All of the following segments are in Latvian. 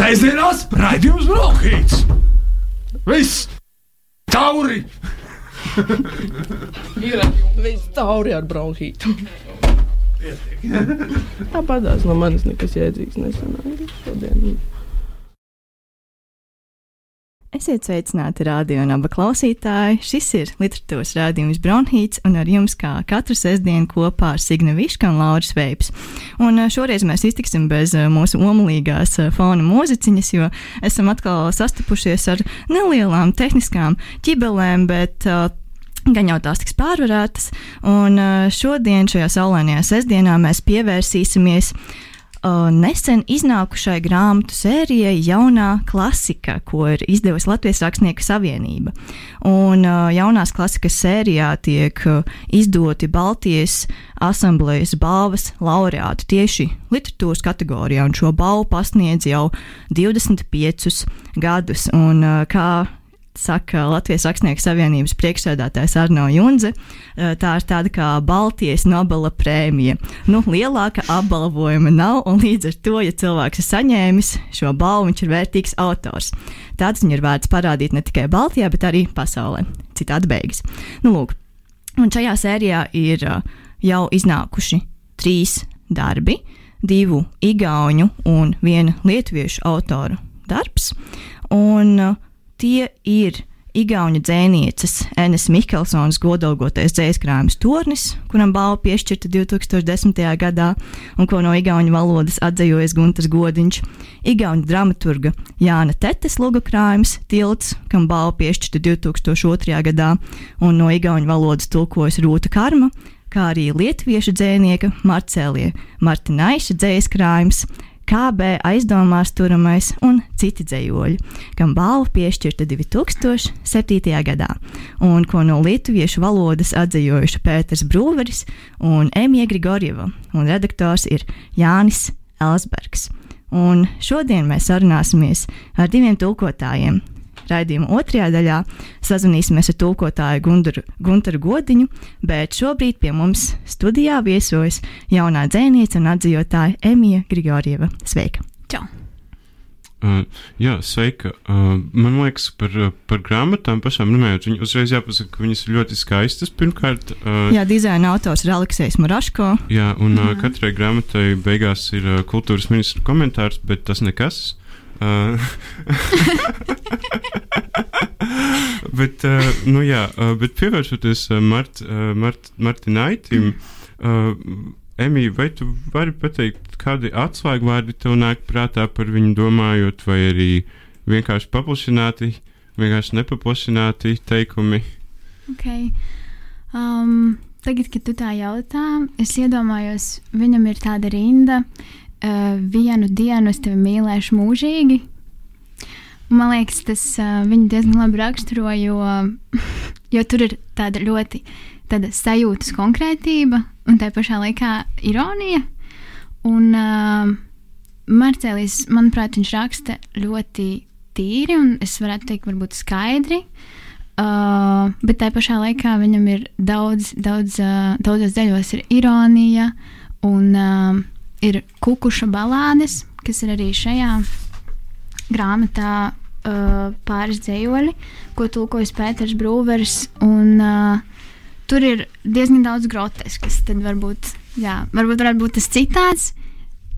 Sēžamās raidījums Brokhīts! Viss! Tauri! Ir viss tauri ar bronhītu. Tāpatās no manis nekas jēdzīgs nesanāca šodien. Esiet sveicināti radio un abu klausītāji. Šis ir literatūras rādījums Bronhīts, un ar jums kā katru sestdienu kopā ar Signu Višku un Lauris Veips. Un eh, šoreiz mēs iztiksim bez eh, mūsu omulīgās eh, fona mūziķiņas, jo esam atkal sastapušies ar nelielām tehniskām ķibelēm, bet uh, Gan jau tās tiks pārvarētas, un šodien, šajā saulainajā sestdienā, mēs pievērsīsimies uh, nesen iznākušai grāmatu sērijai Jaunā klasika, ko ir izdevusi Latvijas Rakstnieku savienība. Un uh, jaunās klasikas sērijā tiek uh, izdoti Baltijas asamblejas balvas laureāti tieši literatūras kategorijā, un šo balvu pasniedz jau 25 gadus. Un, uh, kā saka Latvijas Rakstnieku savienības priekšsēdētājs Arno Junze. Tā ir tāda kā Baltijas Nobela prēmija. Nu, lielāka apbalvojuma nav, un līdz ar to, ja cilvēks ir saņēmis šo balvu, viņš ir vērtīgs autors. Tāds viņu ir vērts parādīt ne tikai Baltijā, bet arī pasaulē. Citādi beigas. Nu, lūk, un šajā sērijā ir jau iznākuši trīs darbi, divu igauņu un viena lietuviešu autoru darbs. Un, uh, tie ir Igaunijas dzēnieces Enes Mikelsons godalgotais dzēskrājums Tornis, kuram balva piešķirta 2010. gadā, un ko no Igaunijas valodas atzējojas Gunters Godiņš, Igaunijas dramaturga Jāna Tetes logokrājums Tilts, kam balva piešķirta 2002. gadā, un no Igaunijas valodas tulkojas Rūta Karma, kā arī lietuviešu dzēnieka Marcēlija Martinaiša dzēskrājums KB aizdomās turamais un citi dzējoļi, kam balva piešķirta 2007. gadā, un ko no lietuviešu valodas atzējojuši Pēters Brūveris un Emija Grigorjeva, un redaktors ir Jānis Elsbergs. Un šodien mēs sarunāsimies ar diviem tulkotājiem Raidījuma otrajā daļā sazvanīsimies ar tulkotāju Gundaru, Guntaru Godiņu, bet šobrīd pie mums studijā viesojas jaunā dzēniece un atzījotāja Emija Grigorieva. Sveika! Čau! Uh, jā, sveika. Uh, man liekas, par, par grāmatām pašām runājot, viņi uzreiz jāpasaka, ka viņas ir ļoti skaistas. Pirmkārt, uh, jā, dizaina autors ir Aleksis Muraško. Jā, un uh, katrai grāmatai beigās ir uh, kultūras ministra komentārs, bet tas nekas. Bet, nu jā, bet pievēršoties Mart, Mart, Martinaitim, Emīļa, vai tu vari pateikt, kādi atslēgvārdi tev nāk prātā par viņu domājot, vai arī vienkārši paplašināti, vienkārši nepaplašināti teikumi? Okay. Um, tagad, kad tu tā jautā, es iedomājos, viņam ir tāda rinda, vienu dienu es tevi mīlēšu mūžīgi. Man liekas, tas uh, viņu diezgan labi raksturo, jo, jo tur ir tāda ļoti tāda sajūtas konkrētība un tā pašā laikā ironija. Un uh, Marcēlīs, manuprāt, viņš raksta ļoti tīri un es varētu teikt, varbūt skaidri. Uh, bet tā pašā laikā viņam ir daudz, daudz, uh, daudzos daļos ir ironija un uh, ir kukuša balādes, kas ir arī šajā grāmatā uh, pāris dzējoļi, ko tulkojas Pēters Brūvers. Un, uh, tur ir diezgan daudz groteskas. Tad varbūt, jā, varbūt varētu būt tas citāds,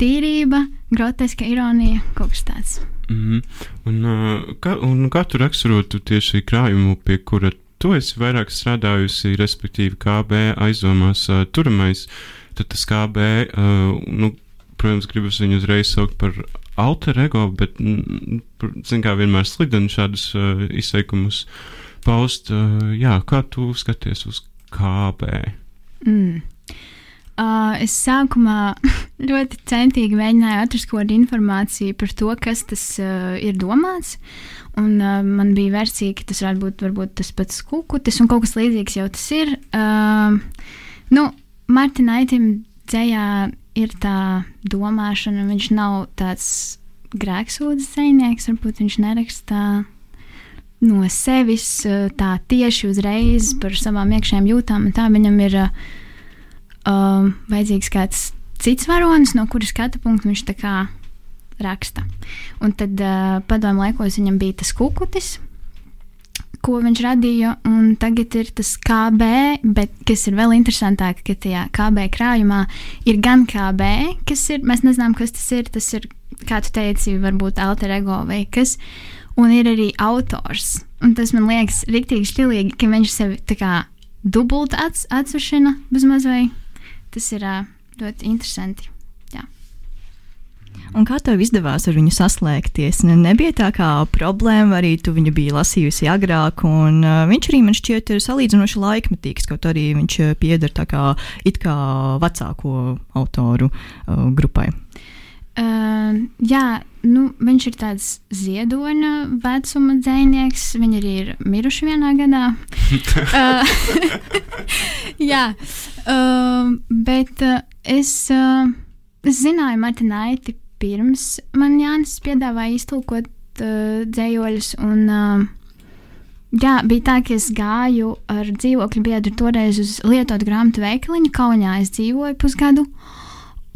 tīrība, groteska ironija, kaut kas tāds. Mm -hmm. un, uh, kā, un kā tu raksturotu tieši krājumu, pie kura tu esi vairāk strādājusi, respektīvi KB aizdomās uh, turamais? Tad tas KB, uh, nu, protams, gribas viņu uzreiz saukt par alter ego, bet, zin kā, vienmēr slideni šādus uh, izteikumus paust. Uh, jā, kā tu skaties uz KB? Mm. Uh, es sākumā ļoti centīgi mēģināju atrast kaut kādu informāciju par to, kas tas uh, ir domāts. Un, uh, man bija versija, ka tas varētu būt varbūt, tas pats kukutis, un kaut kas līdzīgs jau tas ir. Uh, nu, Martinaitim dzējā ir tā domāšana, viņš nav tāds grēksūdzes dzinieks, varbūt viņš neraksta no sevis tā tieši uzreiz par savām iekšējām jūtām. Tā viņam ir uh, vajadzīgs kāds cits varonis, no kuras skatu punkta viņš tā kā raksta. Un tad uh, padomu laikos viņam bija tas kukutis, ko viņš radīja, un tagad ir tas KB, bet kas ir vēl interesantāk, ka tajā KB krājumā ir gan KB, kas ir, mēs nezinām, kas tas ir, tas ir, kā tu teici, varbūt alter ego vai kas, un ir arī autors. Un tas man liekas riktīgi stilīgi, ka viņš sevi tā kā dubult ats, atsvešana bezmaz vai tas ir ļoti interesanti. Un kā tev izdevās ar viņu saslēgties? Ne, nebija tā kā problēma, arī tu viņu biji lasījusi agrāk, un uh, viņš arī man šķiet ir salīdzinoši laikmetīgs, kaut arī viņš pieder tā kā it kā vecāko autoru uh, grupai. Uh, jā, nu, viņš ir tāds ziedoņa vecuma dzinieks. Viņi arī ir miruši vienā gadā. uh, jā, uh, bet uh, es, uh, es zināju Martinaiti pirms man Jānis piedāvāja iztulkot uh, dzējoļus. Un, uh, jā, bija tā, ka es gāju ar dzīvokļu biedru toreiz uz lietotu grāmatu veikaliņu. Kaunijā es dzīvoju pusgadu.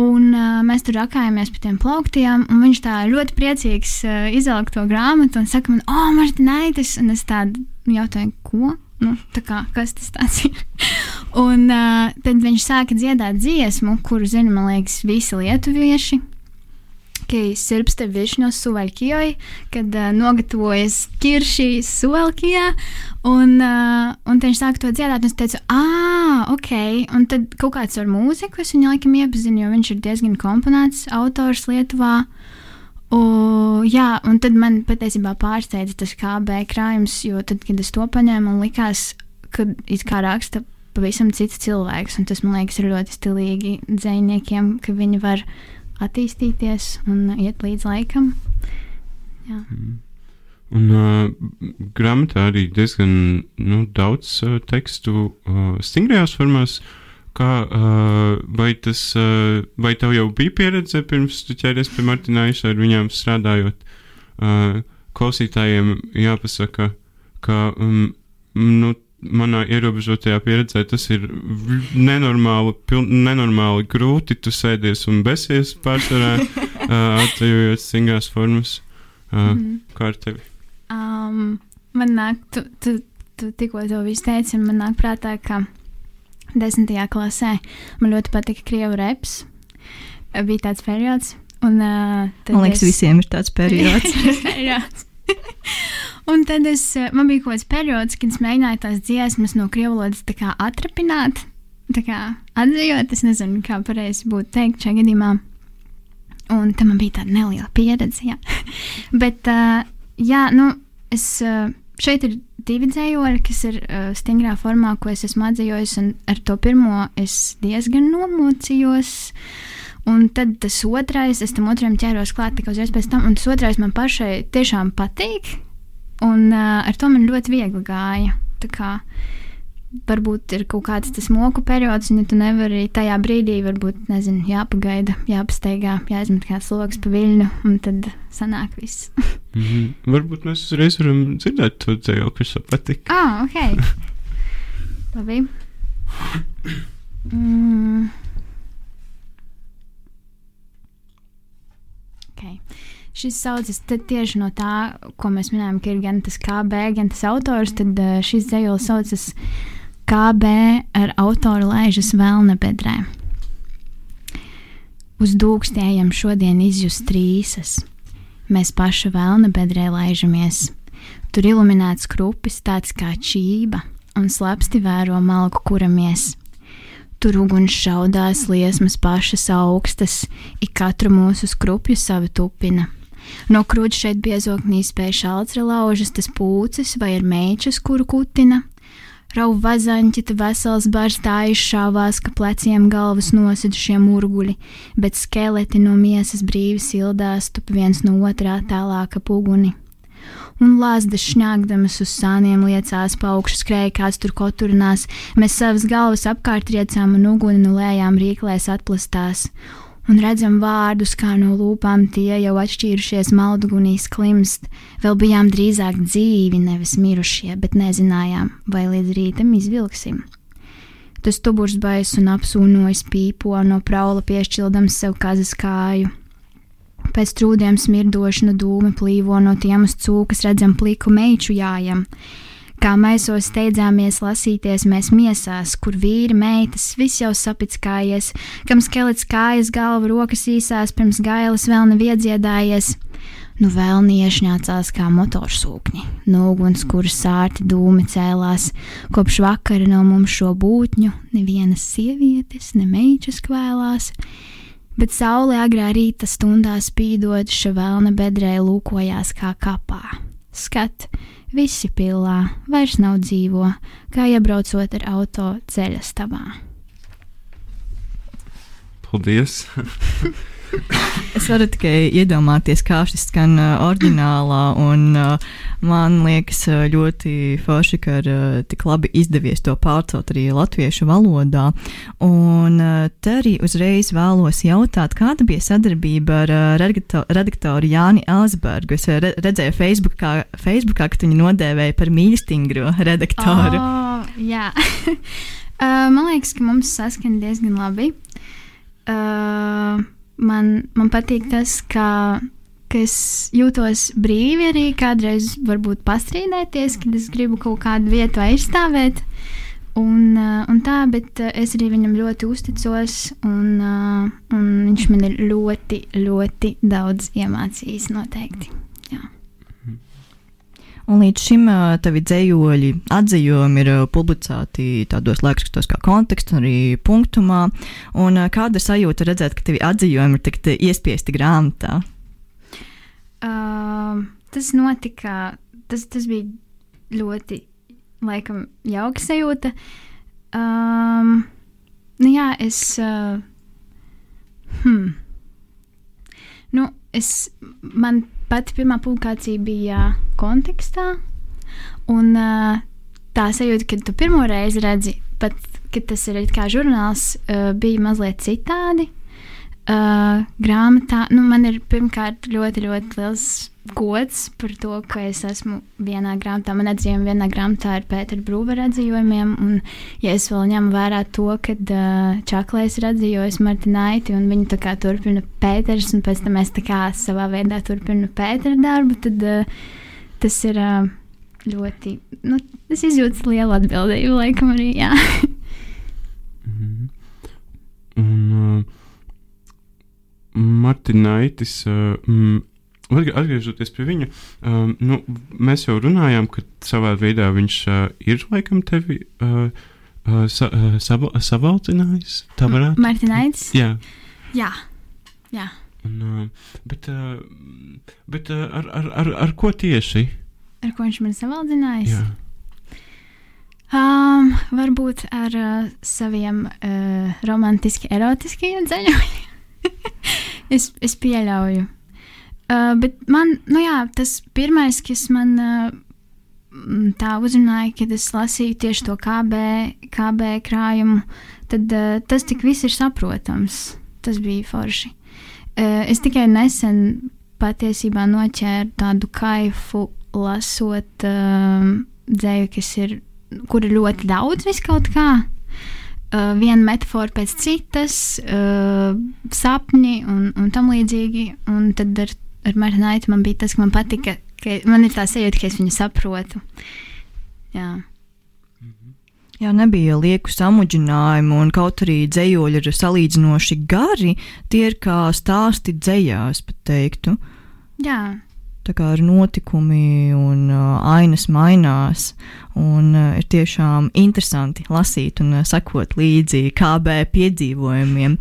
Un uh, mēs tur rakājāmies pie tiem plauktiem, viņš tā ļoti priecīgs uh, izvelk to grāmatu un saka, man, oh, Martinaitis, un es tādu jautāju, ko? Nu, kā, kas tas ir? un uh, tad viņš sāka dziedāt dziesmu, kuru zina, man liekas, visi lietuvieši kai sirpste višņu suvalkijoj, kad uh, nogatavojas kiršī suvalkijā, un, uh, un viņš sāka to dziedāt, un es teicu, ah, ok, un tad kaut kāds ar mūziku es viņu laikam iepazinu, jo viņš ir diezgan komponēts autors Lietuvā. O, jā, un tad man patiesībā pārsteidza tas KB krājums, jo tad, kad es to paņēmu, man likās, ka it kā raksta pavisam cits cilvēks, un tas man liekas ir ļoti stilīgi dzēniekiem, ka viņi var attīstīties un iet līdz laikam. Jā. Mm. Un uh, grāmatā arī diezgan nu, daudz uh, tekstu uh, stingrajās formās. Kā, uh, vai, tas, uh, vai tev jau bija pieredze pirms tu ķēries pie Martināša ar viņām strādājot? Uh, klausītājiem jāpasaka, ka um, nu, manā ierobežotajā pieredzē tas ir nenormāli, piln, nenormāli grūti. Tu sēdies un besies pārsvarā, uh, atvejojot stingrās formas. Uh, mm. Kā ar tevi? Um, man nāk, tu, tu, tu tikko to visu teici, un man nāk prātā, ka desmitajā klasē man ļoti patika krievu reps. Bija tāds periods. Un, uh, man liekas, es... visiem ir tāds periods. periods. Un tad es, eh, man bija kaut kāds periods, kad es mēģināju tās dziesmas no krievu valodas atrapināt, tā kā atzījot, es nezinu, kā pareizi būtu teikt šajā gadījumā. Un tam bija tāda neliela pieredze. Jā. Bet, uh, jā, nu, es, uh, šeit ir divi dzējoļi, kas ir uh, stingrā formā, ko es esmu atzījis, ar to pirmo es diezgan nomocījos. Un tad tas otrais, es tam otram ķēros klāt tikai uzreiz pēc tam, un tas otrais man pašai tiešām patīk. Un uh, ar to man ļoti viegli gāja. Tā kā varbūt ir kaut kāds tas moku periods, un ja tu nevari tajā brīdī, varbūt, nezinu, jāpagaida, jāpasteigā, jāizmet kāds lokus pa viļņu, un tad sanāk viss. mm -hmm. Varbūt mēs uzreiz varam dzirdēt to dzēju, kas tev patīk. Ah, ok. Labi. Mm. Okay. Šis saucas tieši no tā, ko mēs minējām, ka ir gan tas KB, gan tas autors. Tad uh, šis dzējols saucas KB ar autoru laižas vēlna bedrē. Uz dūkstējam šodien izjust trīsas. Mēs paši vēlna bedrē laižamies. Tur iluminēts krupis tāds kā čība, un slapsti vēro malku kuramies. Tur uguns šaudās, liesmas pašas augstas, ik katru mūsu skrupju savu tupina. No krūts šeit biezoknī spēj šalts laužas, tas pūcis vai ir meičas, kuru kutina. Rauv vazaņķi, te vesels bars tā izšāvās, ka pleciem galvas nosidušie murguļi, bet skeleti no miesas brīvi sildās, tup viens no otrā tālāka puguni. Un lāzdas šņāgdamas uz sāniem liecās pa augšu skrēja kāds tur koturinās, mēs savas galvas apkārt riecām un uguni nu lējām rīklēs atplastās, un redzam vārdus, kā no lūpām tie jau atšķīrušies maldugunīs klimst. Vēl bijām drīzāk dzīvi, nevis mirušie, bet nezinājām, vai līdz rītam izvilksim. Tas tuburs bais un apsūnojas pīpo no praula piešķildams sev kazas kāju. Pēc trūdiem smirdoši no dūmi plīvo no tiem uz cūkas redzam pliku meiču jājam. Kā maisos steidzāmies lasīties mēs miesās, kur vīri, meitas, viss jau sapickājies, kam skelets kājas, galva, rokas īsās, pirms gailas vēl neviedziedājies. Nu vēl niešņācās kā motorsūkņi, no uguns, kuras sārti dūmi cēlās, kopš vakara no mums šo būtņu nevienas sievietes, ne meitas kvēlās bet saule agrā rīta stundā spīdot, šavēlna bedrē lūkojās kā kapā. Skat, visi pilā, vairs nav dzīvo, kā iebraucot ar auto ceļa stabā. Paldies! Es varu tikai iedomāties, kā šis skan uh, oriģinālā, un uh, man liekas ļoti forši, ka ir uh, tik labi izdevies to pārcelt arī latviešu valodā. Un uh, te arī uzreiz vēlos jautāt, kāda bija sadarbība ar uh, redakto, redaktoru Jāni Elsbergu. Es re, redzēju Facebookā, Facebookā, ka viņi nodēvēja par mīlestīgro redaktoru. Oh, jā, uh, man liekas, ka mums saskan diezgan labi. Uh, man, man patīk tas, ka, ka es jūtos brīvi arī kādreiz varbūt pastrīdēties, kad es gribu kaut kādu vietu aizstāvēt. Un, uh, un tā, bet uh, es arī viņam ļoti uzticos, un, uh, un viņš man ir ļoti, ļoti daudz iemācījis noteikti. Un līdz šim tavi dzējoļi, atzījumi ir publicēti tādos laikrakstos kā kontekstā, arī punktumā. Un, kāda sajūta redzēt, ka tavi atzījumi ir tik iespiesti grāmatā? Uh, tas notika, tas, tas bija ļoti, laikam, jauka sajūta. Um, nu jā, es. Uh, hmm. Nu, es, man pati pirmā publikācija bija kontekstā, un uh, tā sajūta, kad tu pirmo reizi redzi, pat kad tas ir kā žurnāls, uh, bija mazliet citādi. Uh, grāmatā nu, man ir pirmkārt ļoti, ļoti liels gods par to, ka es esmu vienā grāmatā. Man atzīmē, vienā grāmatā ir Pētera Brūvera atzīmējumiem, un, ja es vēl ņemu vērā to, ka uh, Čaklais ir atzīmējis Martinaiti, un viņi tā kā turpina Pēters, un pēc tam es tā kā savā veidā turpinu Pētera darbu, tad uh, tas ir uh, ļoti, nu, es izjūtu lielu atbildību, laikam arī, jā. Mhm. Un uh, Martinaitis, uh, mm, atgriežoties pie viņa, um, nu, mēs jau runājām, ka savā veidā viņš uh, ir laikam tevi uh, uh, sa, uh, sava, savalcinājis. Tā varētu Martinaits? Jā. Jā. Jā. Un, uh, bet uh, bet uh, ar, ar, ar, ar ko tieši? Ar ko viņš man savaldzinājis? Jā. Um, varbūt ar uh, saviem uh, romantiski erotiskajiem ceļojumiem. es, es pieļauju. Uh, bet man, nu jā, tas pirmais, kas man uh, tā uzrunāja, kad es lasīju tieši to KB, KB krājumu, tad uh, tas tik viss ir saprotams. Tas bija forši. Uh, es tikai nesen patiesībā noķēru tādu kaifu, lasot uh, dzēju, kas ir, kur ir ļoti daudz viskaut kā. Uh, viena metāfora pēc citas, uh, sapņi un, un tam līdzīgi. Un tad ar, ar Martinaitu man bija tas, ka man patika, ka man ir tā sajūta, ka es viņu saprotu. Jā. Jā, nebija lieku samudžinājumu, un kaut arī dzējoļi ir salīdzinoši gari, tie ir kā stāsti dzējās, pat teiktu. Jā. Tā kā ir notikumi un uh, ainas mainās, un uh, ir tiešām interesanti lasīt un uh, sekot līdzi KB piedzīvojumiem.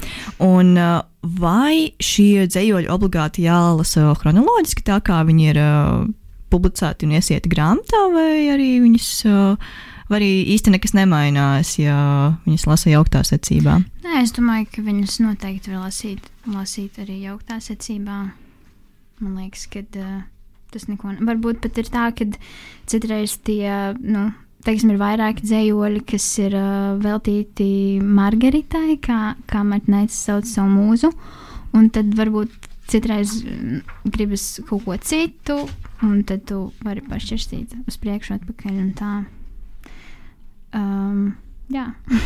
Un, uh, vai šie dzējoļi obligāti jālasa chronoloģiski, tā kā viņi ir uh, publicēti un iesieti grāmatā, vai arī viņas. Uh, Vai arī īsti nekas nemainās, ja viņas lasa jauktā secībā? Nē, es domāju, ka viņas noteikti var lasīt, lasīt arī jauktā secībā. Man liekas, ka uh, tas neko. Varbūt pat ir tā, ka citreiz tie, nu, teiksim, ir vairāki dzējoļi, kas ir uh, veltīti Margaritai, kā, kā Martinēts sauc savu mūzu, un tad varbūt citreiz gribas kaut ko citu, un tad tu vari pašķirstīt uz priekšu atpakaļ un tā. Um, jā.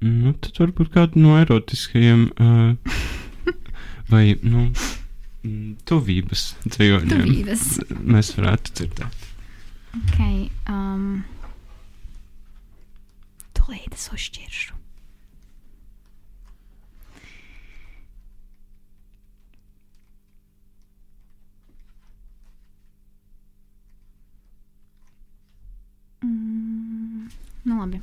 Nu, tad varbūt kādu no erotiskajiem uh, vai, nu, tuvības dzīvoņiem. Tuvības. Mēs varētu dzirdēt. Okay, um, Tūlīt es uzšķiršu. Mm, nu labi.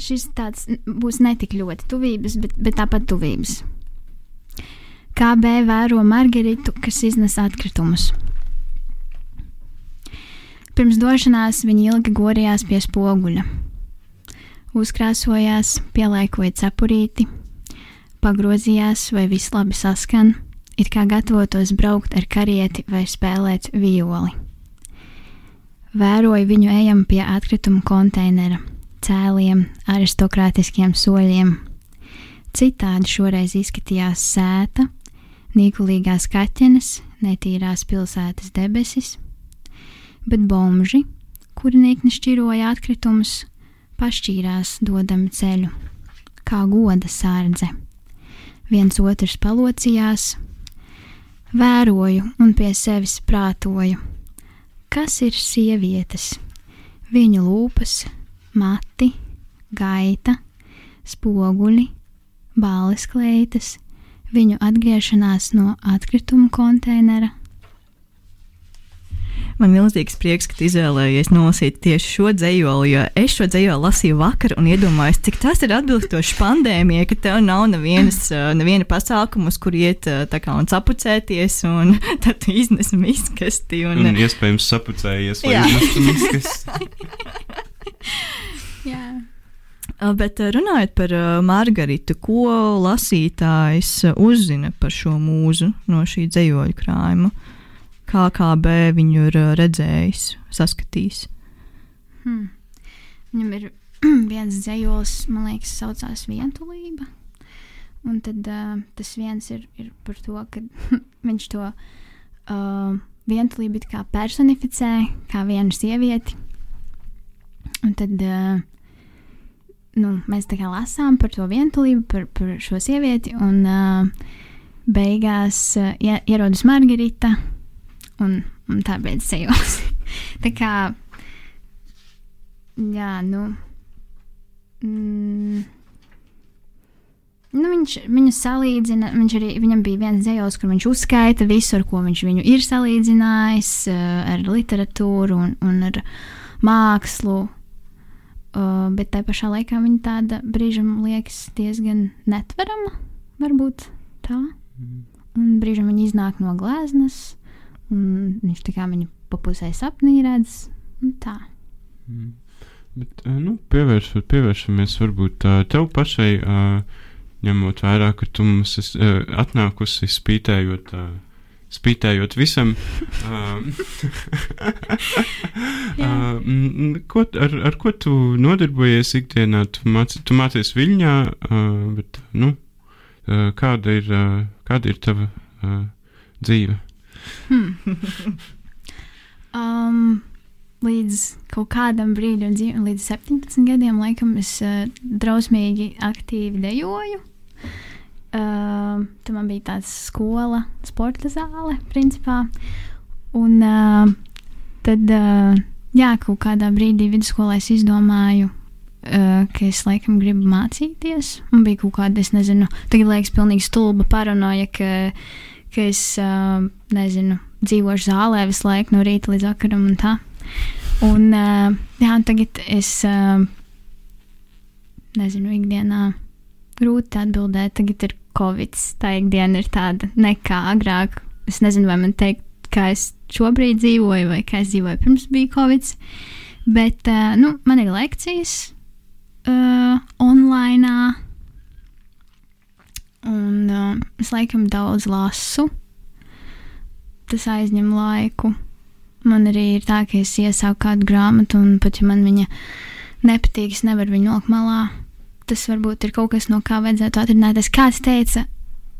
Šis tāds būs netik ļoti tuvības, bet, bet tāpat tuvības. KB vēro Margaritu, kas iznes atkritumus. Pirms došanās viņa ilgi gorījās pie spoguļa. Uzkrāsojās, pielāgoja cepurīti, pagrozījās, vai viss labi saskan, it kā gatavotos braukt ar karieti vai spēlēt violi. Vēroju viņu ejam pie atkrituma konteinera, cēliem, aristokrātiskiem soļiem. Citādi šoreiz izskatījās sēta, nīkulīgās kaķenes, netīrās pilsētas debesis, bet bomži, kuri niekni šķiroja atkritumus, pašķīrās dodami ceļu, kā goda sārdze. Viens otrs palocījās, vēroju un pie sevis prātoju, kas ir sievietes, viņu lūpas, mati, gaita, spoguļi, bāles kleitas, viņu atgriešanās no atkrituma konteinera. Man ir milzīgs prieks, ka izvēlējies nolasīt tieši šo dzējoli, jo es šo dzējoli lasīju vakar un iedomājos, cik tas ir atbilstoši pandēmijai, ka tev nav nevienas, uh, neviena pasākuma, uz kur iet uh, tā kā un sapucēties, un tad tu iznes miskasti. Un, Un iespējams sapucējies, vai Jā. izmests Jā. Bet runājot par Margaritu, ko lasītājs uzzina par šo mūzu no šī dzējoļu krājuma? Kā KB viņu ir redzējis, saskatījis? Hmm. Viņam ir viens dzējols, man liekas, saucās vientulība. Un tad uh, tas viens ir, ir par to, ka viņš to uh, vientulību personificē kā vienu sievieti. Un tad uh, nu, mēs tā kā lasām par to vientulību, par, par šo sievieti, un uh, beigās uh, ie- ierodas Margarita, un, un tā beidzas sejos. tā kā Jā, nu. Mm, nu viņš viņu salīdzina. Viņš arī, viņam bija viens dzējos, kur viņš uzskaita visu, ar ko viņš viņu ir salīdzinājis, uh, ar literatūru un, un ar mākslu. Uh, bet tā pašā laikā viņa tāda brīžam liekas diezgan netverama, varbūt tā. Un brīžam viņa iznāk no gleznas, un viņš tā kā viņu pa pusē sapnī redz. Tā. Bet, ā, nu, pievērš, pievēršamies varbūt ā, tev pašai, ā, ņemot vērā, ka tu mums esi atnākusi spītējot, spītējot visam. ko, ar, ar ko tu nodarbojies ikdienā? Tu, māci, tu mācies Viļņā, bet, nu, kāda ir, kāda ir tava dzīve? Hmm. um, līdz kaut kādam brīdim, līdz 17 gadiem, laikam, es drausmīgi aktīvi dejoju. Uh, tur man bija tāds skola, sporta zāle, principā. Un uh, tad, uh, jā, kaut kādā brīdī vidusskolā es izdomāju, uh, ka es laikam gribu mācīties. Man bija kaut kāda, es nezinu, tagad liekas, pilnīgi stulba paranoja, ka, ka es, uh, nezinu, dzīvošu zālē visu laiku no rīta līdz vakaram un tā. Un, uh, jā, tagad es, uh, nezinu, ikdienā grūti atbildēt. Tagad ir Covid, tā ikdiena ir tāda nekā agrāk. Es nezinu, vai man teikt, kā es šobrīd dzīvoju, vai kā es dzīvoju pirms bija Covid. Bet, uh, nu, man ir lekcijas uh, online. Un uh, es laikam daudz lasu. Tas aizņem laiku. Man arī ir tā, ka es iesāku kādu grāmatu, un pat ja man viņa nepatīk, es nevaru viņu nolikt malā. Tas varbūt ir kaut kas, no kā vajadzētu atrunāties. Kāds teica,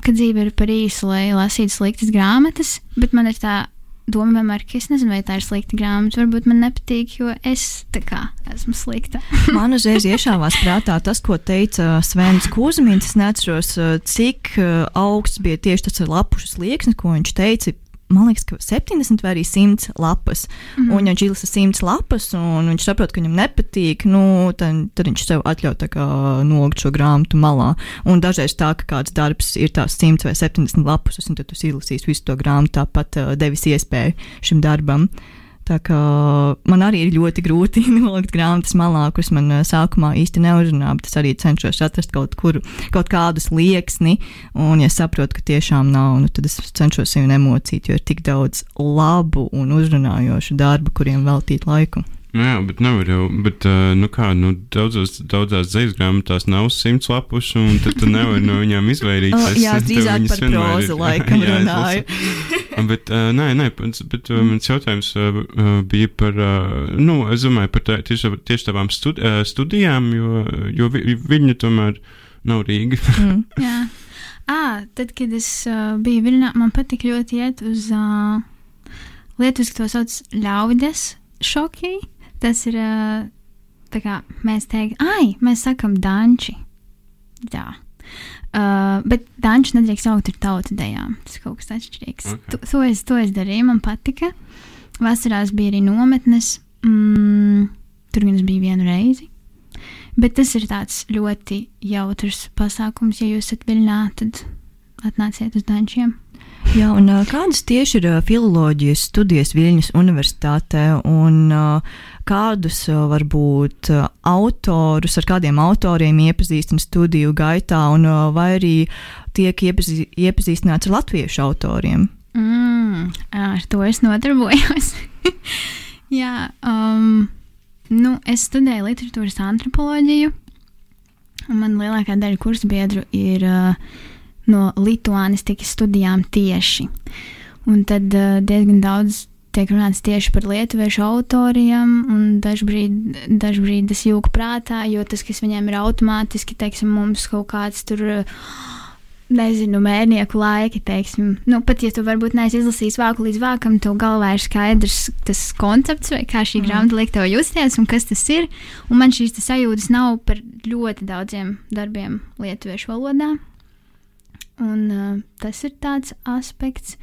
ka dzīve ir par īsu, lai lasītu sliktas grāmatas, bet man ir tā doma vienmēr, ka es nezinu, vai tā ir slikta grāmata. Varbūt man nepatīk, jo es tā kā esmu slikta. Man uzreiz iešāvās prātā tas, ko teica Svens Kūzmīns. Es neatceros, cik uh, augsts bija tieši tas lapušu slieksnis, ko viņš teica man liekas, ka 70 vai arī 100 lapas. Mm -hmm. Un, ja viņš ilsa 100 lapas, un viņš saprot, ka viņam nepatīk, nu, tad, tad viņš sev atļauj nogt šo grāmatu malā. Un dažreiz tā, ka kāds darbs ir tās 100 vai 70 lapas, un tad tu izlasīsi visu to grāmatu, tāpat uh, devis iespēju šim darbam. Uh, Tā kā man arī ir ļoti grūti nolikt grāmatas malā, kuras man eh, sākumā īsti neuzrunā, bet es arī cenšos atrast kaut, kur, kaut kādus lieksni. Un, ja saprotu, ka tiešām nav, nu, tad es cenšos sevi nemocīt, jo ir tik daudz labu un uzrunājošu darbu, kuriem veltīt laiku. Nu jā, bet nevar jau, bet, uh, nu kā, nu, daudzos, daudzās dzīslu grāmatās nav simts lapušu, un tad tu nevari no viņām izvairīties. oh, jā, drīzāk par prozu laikam jā, runāju. bet, uh, nē, nē, bet, uh, mans jautājums uh, bija par, uh, nu, es domāju par tā, tieši, tieši tavām studi uh, studijām, jo, jo vi, viņa tomēr nav Rīga. mm. jā. À, tad, kad es uh, biju Viļņā, man patika ļoti iet uz uh, Lietuvas, to sauc ļaudes šoki. Tas ir tā kā mēs teiktu, ai, mēs sakam danči. Jā. Uh, bet danču nedrīkst saukt ar tautu dejām. Tas kaut kas atšķirīgs. Okay. To, to, es, to es darīju, man patika. Vasarās bija arī nometnes. Mm, tur gan es biju vienu reizi. Bet tas ir tāds ļoti jautrs pasākums. Ja jūs esat viļņā, tad atnāciet uz dančiem. Jā, un kādas tieši ir filoloģijas studijas Viļņas Universitātē, un kādus varbūt autorus, ar kādiem autoriem iepazīstina studiju gaitā, un vai arī tiek iepazī, iepazīstināts ar latviešu autoriem? Mm, ar to es nodarbojos. Jā, um, nu, es studēju literatūras antropoloģiju, un man lielākā daļa kursu biedru ir uh, no lituānistikas studijām tieši. Un tad uh, diezgan daudz tiek runāts tieši par lietuviešu autoriem, un dažbrīd, dažbrīd es jūku prātā, jo tas, kas viņiem ir automātiski, teiksim, mums kaut kāds tur. Nezinu, mērnieku laiki, teiksim, nu, pat ja tu varbūt neesi izlasījis vāku līdz vākam, tev galvā ir skaidrs tas koncepts, vai kā šī mm. grāmata liek tev justies un kas tas ir. Un man šīs sajūtas nav par ļoti daudziem darbiem lietuviešu valodā. Un, uh, tas ir tāds aspekts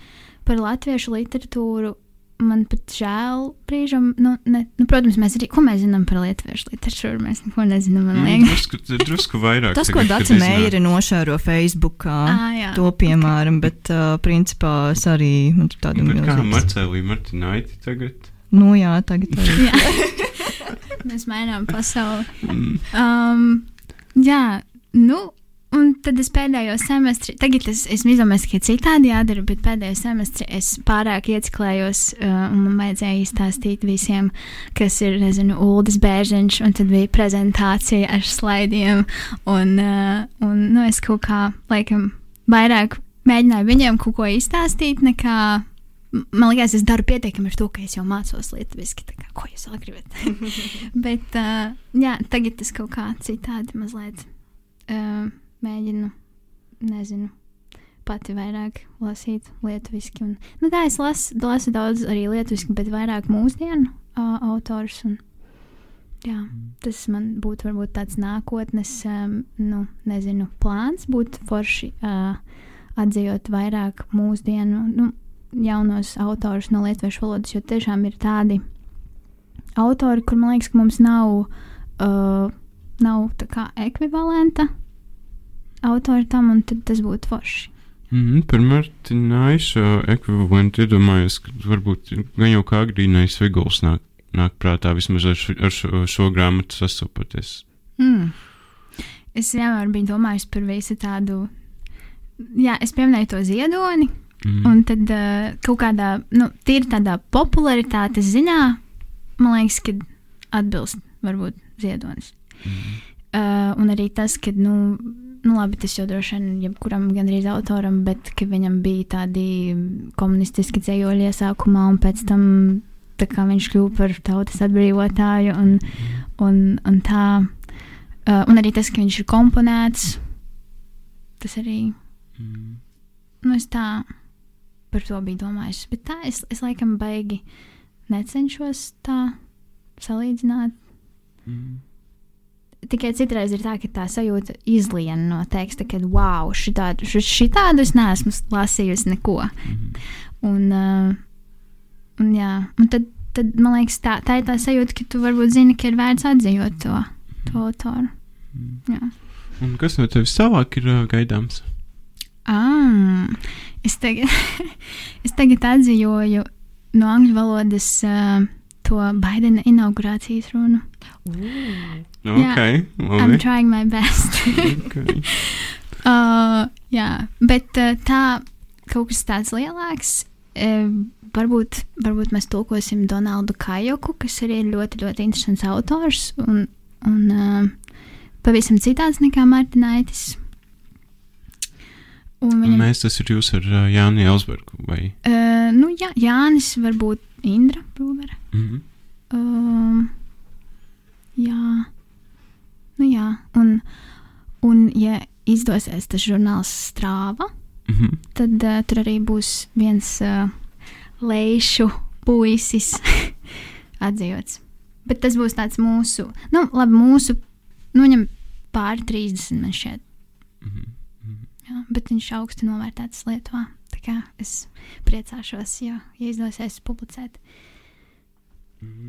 par latviešu literatūru. Man pat žēl, brīžam, nu, ne, nu, protams, mēs arī, ko mēs zinām par lietuviešu literatūru, mēs neko nezinām. Man mm, drusku, drusku vairāk. Tas, ko Dācis Meijere nošēro Facebookā, à, jā, to piemēram, okay. bet uh, principā es arī tādu milzīgu. Kā Marcelī Martinaiti tagad? Nu jā, tagad arī. mēs mainām pasauli. Mm. Um, jā, nu, Un tad es pēdējo semestri, tagad es, es izdomāju, ka citādi jādara, bet pēdējo semestri es pārāk ieciklējos uh, un man vajadzēja izstāstīt visiem, kas ir, nezinu, Uldis Bērziņš, un tad bija prezentācija ar slaidiem, un, uh, un nu, es kaut kā, laikam, vairāk mēģināju viņiem kaut ko izstāstīt, nekā man liekas, es daru pietiekami ar to, ka es jau mācos lietuviski. Kā, ko jūs vēl gribat? Bet, uh, jā, tagad tas kaut kā citādi mazliet. Uh, mēģinu, nezinu, pati vairāk lasīt lietuviski. Un, nu, tā es lasu, lasu daudz arī lietuviski, bet vairāk mūsdienu uh, autors. Un, jā, tas man būtu varbūt tāds nākotnes, um, nu, nezinu, plāns būt forši uh, atzījot vairāk mūsdienu, nu, jaunos autorus no lietuviešu valodas, jo tiešām ir tādi autori, kur man liekas, ka mums nav, uh, nav tā kā ekvivalenta autori tam, un tas būtu forši. Mm -hmm, par Martinaišu ekvivalentu iedomājos, ka varbūt gan jau kā agrīnais Viguls nāk, nāk prātā vismaz ar, šo, ar šo, šo grāmatu sastopoties. Mm. Es vienmēr biju domājis par visu tādu, jā, es pieminēju to ziedoni, mm. un tad uh, kaut kādā, nu, tīri tādā popularitātes ziņā, man liekas, ka atbilst varbūt ziedonis. Mm. Uh, un arī tas, ka, nu, nu, labi, tas jau droši vien jebkuram gandrīz autoram, bet ka viņam bija tādi komunistiski dzējoļi iesākumā, un pēc tam viņš kļuva par tautas atbrīvotāju, un, un, un tā. Uh, un arī tas, ka viņš ir komponēts, tas arī. Mm. Nu, es tā par to biju domājusi. Bet tā es, es laikam baigi necenšos tā salīdzināt. Mm. Tikai citreiz ir tā, ka tā sajūta izlien no teksta, ka wow, šitādu, ši- šitādu es neesmu lasījusi neko. Mm. Un, uh, un, jā, un tad, tad man liekas, tā, tā ir tā sajūta, ka tu varbūt zini, ka ir vērts atzīt to, to autoru. Jā. Un kas no tevis tālāk ir uh, gaidāms? Ah, es tagad, es tagad atzīvoju no angļu valodas uh, to Baidena inaugurācijas runu. Ok, I'm labi. trying my best. okay. uh, jā, bet uh, tā kaut kas tāds lielāks. Uh, varbūt, varbūt mēs tulkosim Donaldu Kajoku, kas arī ir ļoti, ļoti interesants autors un, un uh, pavisam citāds nekā Un viņam, mēs tas ir jūs ar uh, Jāni Elsbergu vai? uh, nu, jā, Jānis, varbūt Indra Brūvere. Mm Um, jā, nu jā, un, un ja izdosies tas žurnāls strāva, -hmm. tad uh, tur arī būs viens uh, lejušu puisis atzīts. Bet tas būs tāds mūsu, nu, labi, mūsu, nu, viņam pāri 30 man šķiet. Mm -hmm. Jā, bet viņš augstu novērtēts Lietuvā. Es priecāšos, ja, ja izdosies publicēt.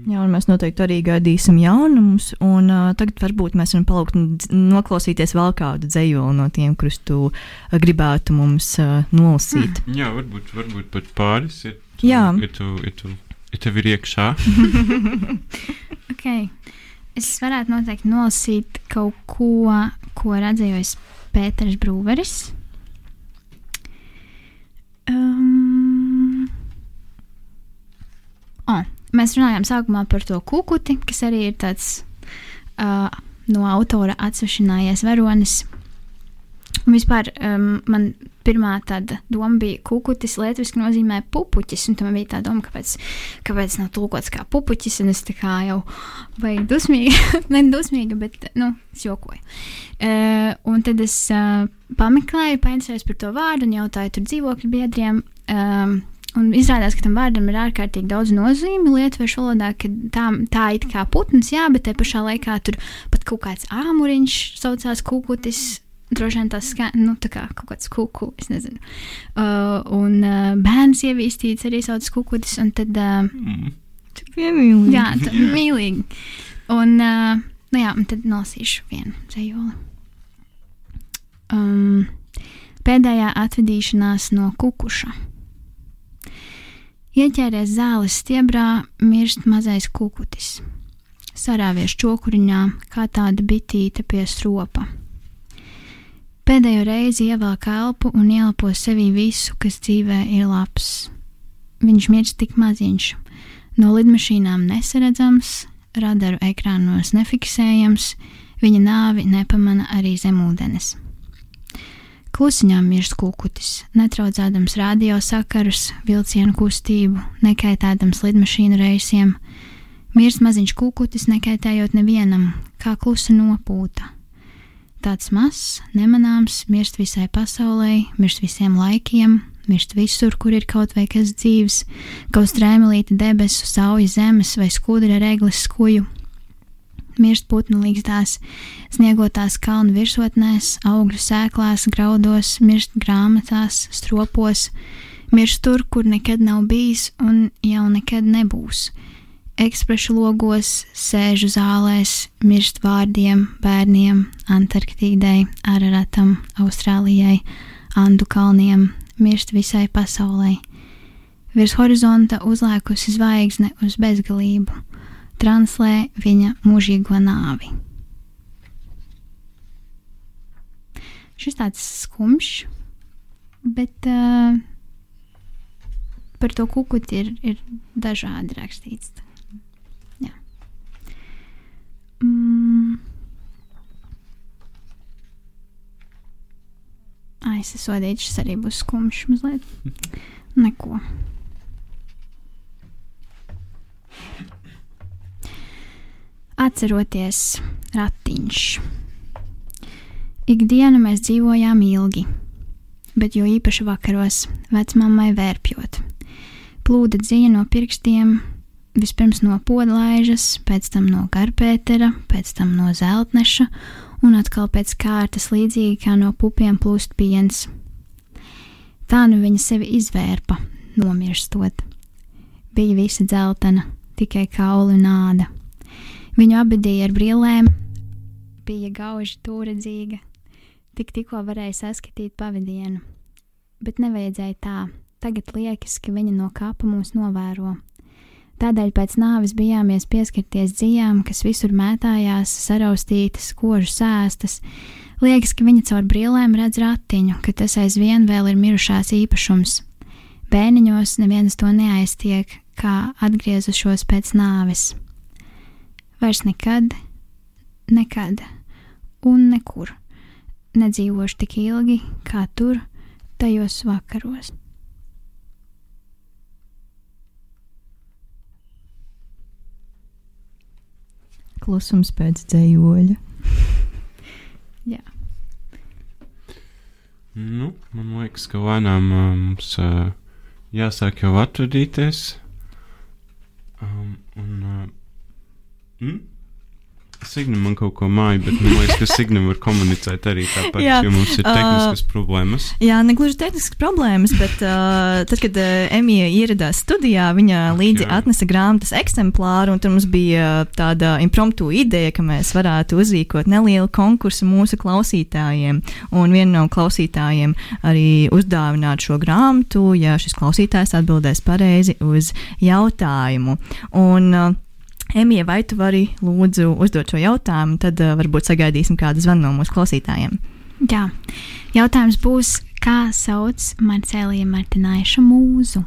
Jā, un mēs noteikti arī gaidīsim jaunumus. Un, uh, tagad varbūt mēs varam palūgt noklausīties vēl kādu dzējoli no tiem, kurus tu gribētu mums uh, nolasīt. Jā, varbūt, varbūt pat pāris. Ja tu, Jā. Ja, tu, ja, tu, ja tev ir iekšā. Okay. Es varētu noteikti nolasīt kaut ko, ko redzējis Pēters Brūveris. Um, oh, mēs runājām sākumā par to kukuti, kas arī ir tāds uh, no autora atsevišķinājies varonis. Un vispār um, man pirmā tāda doma bija, ka kukutis latviešu nozīmē pupuķis. Un tam bija tā doma, kāpēc, kāpēc nav tulkots kā pupuķis. Un es tā kā jau biju dusmīga, ne dusmīga, bet nu, es jokoju. Uh, un tad es uh, pameklēju, painteresējos par to vārdu un jautāju tur dzīvokļu biedriem. Um, Un izrādās, ka tam vārdam ir ārkārtīgi daudz nozīmi lietuviešu valodā, ka tā, tā it kā putns, jā, bet te pašā laikā tur pat kaut kāds āmuriņš saucās kukutis. Droši vien tas skan, nu, tā kā kaut kāds kuku, es nezinu. Uh, un uh, bērns ievīstīts arī sauc kukutis, un tad, uh, Mm. Piemīlīgi. jā, tā mīlīgi. Un, uh, nu jā, un tad nolasīšu vienu dzējoli. Um, pēdējā atvedīšanās no kukuša. Ieķēries zāles stiebrā, mirst mazais kukutis. Sarāvies čokuriņā, kā tāda bitīte pie stropa. Pēdējo reizi ievelk elpu un ielpo sevī visu, kas dzīvē ir labs. Viņš mirst tik maziņš, no lidmašīnām nesaredzams, radaru ekrānos nefiksējams, viņa nāvi nepamana arī zemūdens. Klusiņām mirst kukutis, netraucēdams radiosakarus, vilcienu kustību, nekaitēdams lidmašīnu reisiem. Mirst maziņš kukutis, nekaitējot nevienam, kā klusa nopūta. Tāds mazs, nemanāms, mirst visai pasaulē, mirst visiem laikiem, mirst visur, kur ir kaut vai kas dzīves, kaut strēmelīte debesu, sauja zemes vai skudra reglas skuju. Mirst putnu līgstās, sniegotās kalnu virsotnēs, augļu sēklās, graudos, mirst grāmatās, stropos, mirst tur, kur nekad nav bijis un jau nekad nebūs. Ekspresu logos, sēžu zālēs, mirst vārdiem, bērniem, Antarktīdai, Araratam, Austrālijai, Andu kalniem, mirst visai pasaulē. Virs horizonta uzlēkusi zvaigzne uz bezgalību, translē viņa mūžīgo nāvi. Šis tāds skumjš, bet uh, par to kukuti ir, ir dažādi rakstīts. Jā. Mm. Sodīts, šis arī būs skumjš mazliet. Neko. Atceroties ratiņš. Ikdienu mēs dzīvojām ilgi. bet jo īpaši vakaros, vecmāmai vērpjot. Plūda dzīja no pirkstiem, vispirms no podlaižas, pēc tam no karpētera, pēc tam no zeltneša, un atkal pēc kārtas līdzīgi kā no pupiem plūst piens. Tā nu viņa sevi izvērpa, nomirstot. Bija visa dzeltena, tikai kauli un āda. Viņu abadīja ar brillēm, bija gauži tūredzīga, tik tikko varēja saskatīt pavadienu. Bet nevajadzēja tā, tagad liekas, ka viņa no kapa mūs novēro. Tādēļ pēc nāves bijāmies pieskarties dzijām, kas visur mētājās, saraustītas, kožu sēstas. Liekas, ka viņa caur brīlēm redz ratiņu, ka tas aizvien vēl ir mirušās īpašums. Bērniņos neviens to neaiztiek, kā atgriezušos pēc nāves. Vairs nekad, nekad un nekur nedzīvošu tik ilgi kā tur, tajos vakaros. Klusums pēc dzējoļa. Jā. Nu, man liekas, ka lēnām uh, mums uh, jāsāk jau atvadīties. Um, un, uh, mm? Signam man kaut ko māju, bet man liekas, ka Signam var komunicēt arī tāpat, Jā, jo mums ir tehniskas uh, problēmas. Jā, ne gluži tehniskas problēmas, bet uh, tad, kad uh, Emīļa ieradās studijā, viņa Ak, līdzi jā. atnesa grāmatas eksemplāru, un tur mums bija tāda impromptu ideja, ka mēs varētu uzrīkot nelielu konkursu mūsu klausītājiem. Un viena no klausītājiem arī uzdāvināt šo grāmatu, ja šis klausītājs atbildēs pareizi uz jautājumu. Un, uh, Emīļa, vai tu vari lūdzu uzdot šo jautājumu, tad uh, varbūt sagaidīsim kādu zvanu no mūsu klausītājiem. Jā. Jautājums būs, kā sauc Marcelija Martināša mūzu?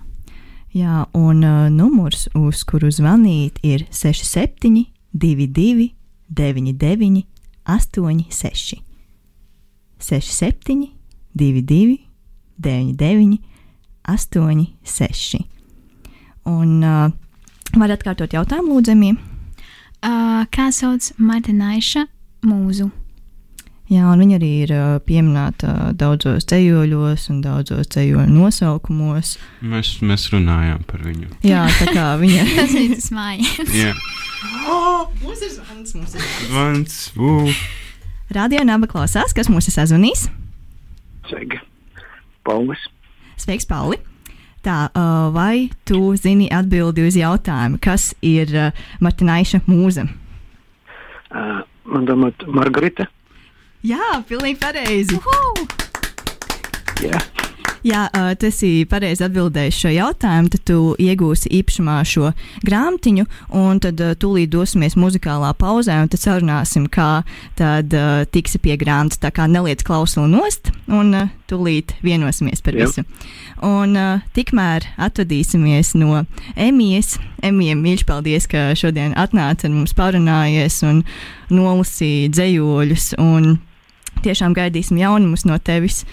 Jā, un uh, numurs, uz kuru zvanīt, ir 67, 22, 99, 86. 67, 22, 99, 86. Un uh, var atkārtot jautājumu, lūdzamie. Uh, kā sauc Martināša mūzu? Jā, un viņa arī ir pieminēta daudzos ceļojos un daudzos ceļojumu nosaukumos. Mēs, mēs runājām par viņu. Jā, tā kā viņa Tas ir tas mājas. Jā, Mums ir zvans, mums ir Vans, uh, Radio Naba klausās, kas mūs ir sazvanījis. Sveiki, Paulis. Sveiks, Pauli! Tā, uh, vai tu zini atbildi uz jautājumu, kas ir Martinaiša mūza? Uh, man domāt, Margarita. Jā, pilnīgi pareizi. Jā, Jā, uh, tu esi pareizi atbildējis šo jautājumu, tad tu iegūsi īpašumā šo grāmatiņu, un tad uh, tūlīt dosimies muzikālā pauzē, un tad sarunāsim, kā tad uh, tiksi pie grāmatas. Tā kā neliec klausuli nost, un uh, tūlīt vienosimies par Jā. visu. Un uh, tikmēr atvadīsimies no Emijas. Emija, mīļš, paldies, ka šodien atnāci un mums parunājies un nolasīja dzējoļus. Un tiešām gaidīsim jaunumus no tevis,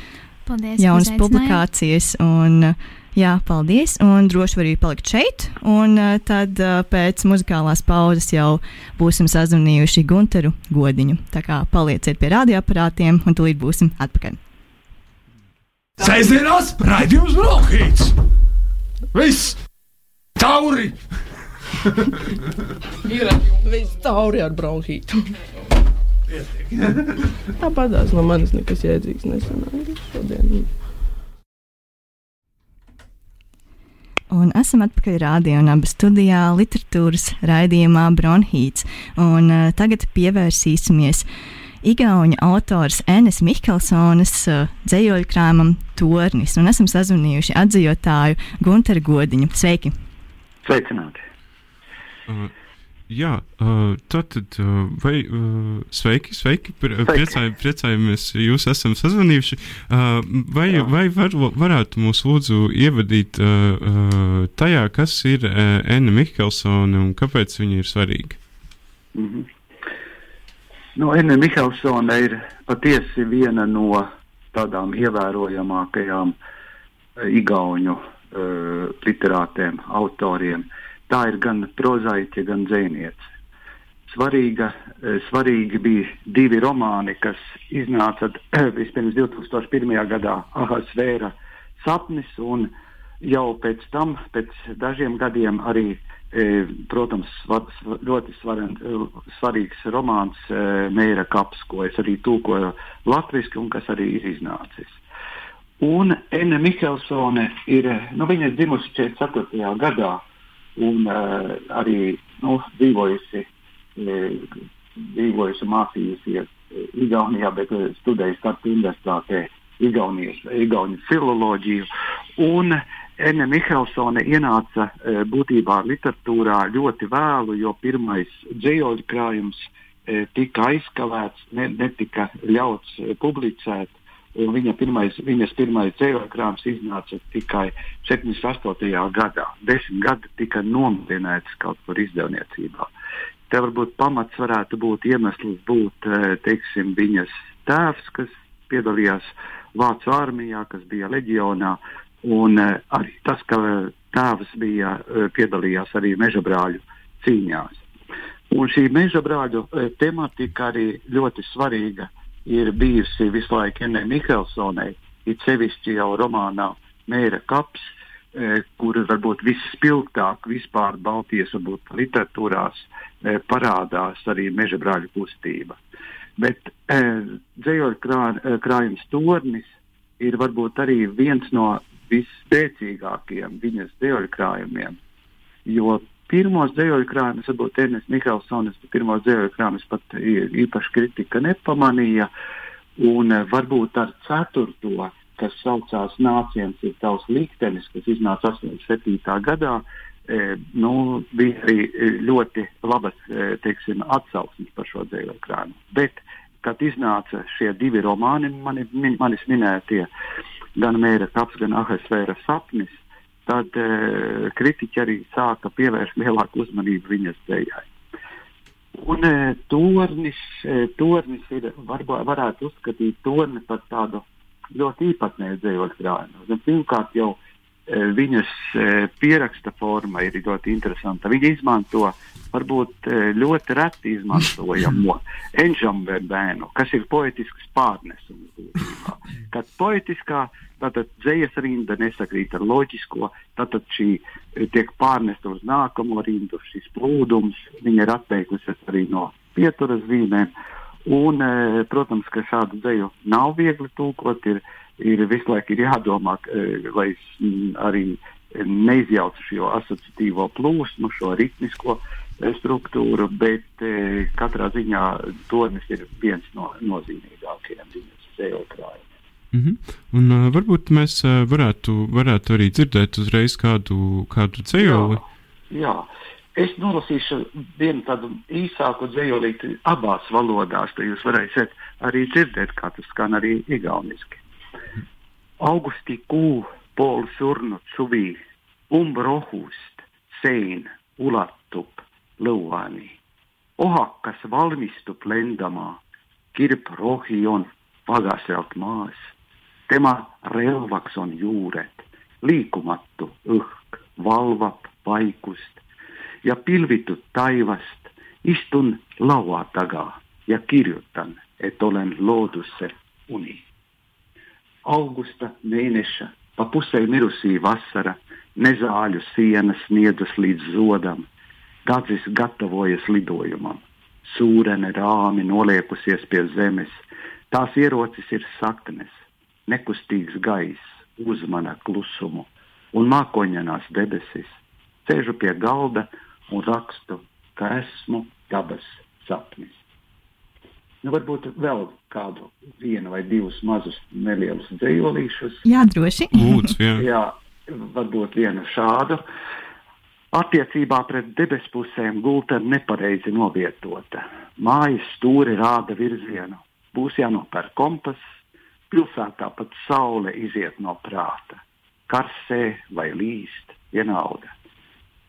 Paldies! jaunas publikācijas. Un, jā, paldies. Un droši arī palikt šeit. Un uh, tad uh, pēc muzikālās pauzes jau būsim sazvanījuši Gunteru Godiņu. Tā kā palieciet pie radioaparātiem un tūlīt būsim atpakaļ. Sēžamās raidījums Brokhīts! Viss! Tauri! Ir viss tauri ar bronhītu. Tāpat tās no manis nekas jēdzīgs nesanāca šodien. Un esam atpakaļ rādījumā, un abas studijā literatūras raidījumā Bronhīts. Un, uh, tagad pievērsīsimies Igaunijas autors Enes Mikelsonas uh, dzējoļu krājumam Tornis. Un esam sazvanījuši atzījotāju Gunteru Godiņu. Sveiki! sveicināti. uh, jā, uh, tātad, uh, vai uh, sveiki, sveiki, pr Sveiki. priecāj, priecājamies, jūs esam sazvanījuši. Uh, vai Jā. vai var, varētu mūs lūdzu ievadīt uh, uh, tajā, kas ir uh, Anna Mihelsone un kāpēc viņa ir svarīga? Mm -hmm. nu, Enne Mihelsone ir patiesi viena no tādām ievērojamākajām igauņu uh, literātiem, autoriem. Tā ir gan prozaiķe, gan dzēniece. svarīga, eh, svarīgi bija divi romāni, kas iznāca vispirms 2001. gadā Ahasvēra sapnis, un jau pēc tam, pēc dažiem gadiem arī, e, protams, svar, ļoti svaren, svarīgs romāns e, Mēra kaps, ko es arī tūkoju latviski un kas arī ir iznācis. Un Enne Mikelsone ir, nu, viņa ir dzimusi 44. gadā un uh, arī nu, dzīvojusi dzīvojusi un mācījusies Igaunijā, bet studējusi Tartu universitātē Igaunijas, Igaunijas filoloģiju. Un Ene Mihelsone ienāca būtībā literatūrā ļoti vēlu, jo pirmais dzējoļu krājums tika aizkavēts, ne, netika ļauts publicēt. Viņa pirmais, viņas pirmais dzējoļkrājums iznāca tikai 78. gadā. Desmit gadi tika nomadināts kaut kur izdevniecībā. Te varbūt pamats varētu būt iemesls būt eh, teiksim, viņas tēvs, kas piedalījās Vācu armijā, kas bija leģionā, un eh, arī tas, ka tēvs bija eh, piedalījās arī meža brāļu cīņās. Un šī meža brāļu tematika arī ļoti svarīga ir bijusi visu laiku Enē Mihelsonai, it sevišķi jau romānā Mēra kaps, E, kur varbūt visspilgtāk vispār Baltijas varbūt, literatūrās e, parādās arī meža brāļu kustība. Bet e, dzējoļu krā, e, krājums tornis ir varbūt arī viens no visspēcīgākajiem viņas dzējoļu krājumiem. Jo pirmos dzējoļu krājumus, varbūt Ernsts Mihalsonis, pirmos dzējoļu krājumus pat īpaši kritika nepamanīja, un varbūt ar ceturto kas saucās Nāciens ir tavs liktenis, kas iznāca 87. gadā, e, nu, bija arī e, ļoti labas e, teiksim, atsauksmes par šo dzēju ekrānu. Bet, kad iznāca šie divi romāni, mani, min, manis minētie, gan Mēra kaps, gan Ahasvēra sapnis, tad e, kritiķi arī sāka pievērst lielāku uzmanību viņas dzējai. Un e, tornis, e, tornis ir, varbūt varētu uzskatīt torni par tādu ļoti īpatnēju dzīvot krājumu. Pirmkārt, jau viņas e, pieraksta forma ir ļoti interesanta. Viņa izmanto varbūt e, ļoti reti izmantojamo enžambēnu, kas ir poetisks pārnesums. Kad poetiskā tātad dzējas rinda nesakrīt ar loģisko, tad šī tiek pārnesta uz nākamo rindu, šis plūdums, viņa ir atteikusies arī no pieturas zīmēm. Un, protams, ka šādu dzeju nav viegli tulkot. Ir, ir visu laiku ir jādomā, e, lai arī neizjaucu šo asociatīvo plūsmu, šo ritmisko e, struktūru, bet katrā ziņā tornis ir viens no nozīmīgākajiem viņas dzeju krājumiem. Mm -hmm. Un uh, varbūt mēs uh, varētu, varētu arī dzirdēt uzreiz kādu, kādu dzējoli. Jā, jā. Es nolasīšu vienu tādu īsāku dzējolīti abās valodās, tad jūs varēsiet arī dzirdēt, kā tas skan arī igauniski. Pol surnu cuvī, umbrohust, sein, ulattup, lõuani. Ohakas valmistub lendama, kirp rohi on pagaselt maas. tema relvaks on juured, liikumatu õhk valvab vaikust ja pilvitud taivast, istun laua taga ja kirjutan, et olen loodusse uni. Augusta mēneša pa pusē mirusī vasara, nezāļu sienas sniedzas līdz zodam, dadzis gatavojas lidojumam, sūrene rāmi noliekusies pie zemes, tās ierocis ir saknes, nekustīgs gaiss uzmana klusumu un mākoņanās debesis, sēžu pie galda un rakstu, ka esmu dabas sapnis. Nu, varbūt vēl kādu vienu vai divus mazus nelielus dzējolīšus. Jā, droši. Lūdzu, jā. jā, varbūt vienu šādu. Attiecībā pret debespusēm gulta nepareizi novietota. Mājas stūri rāda virzienu. Būs jānopērk kompas, pilsētā pat saule iziet no prāta. Karsē vai līst, vienalga.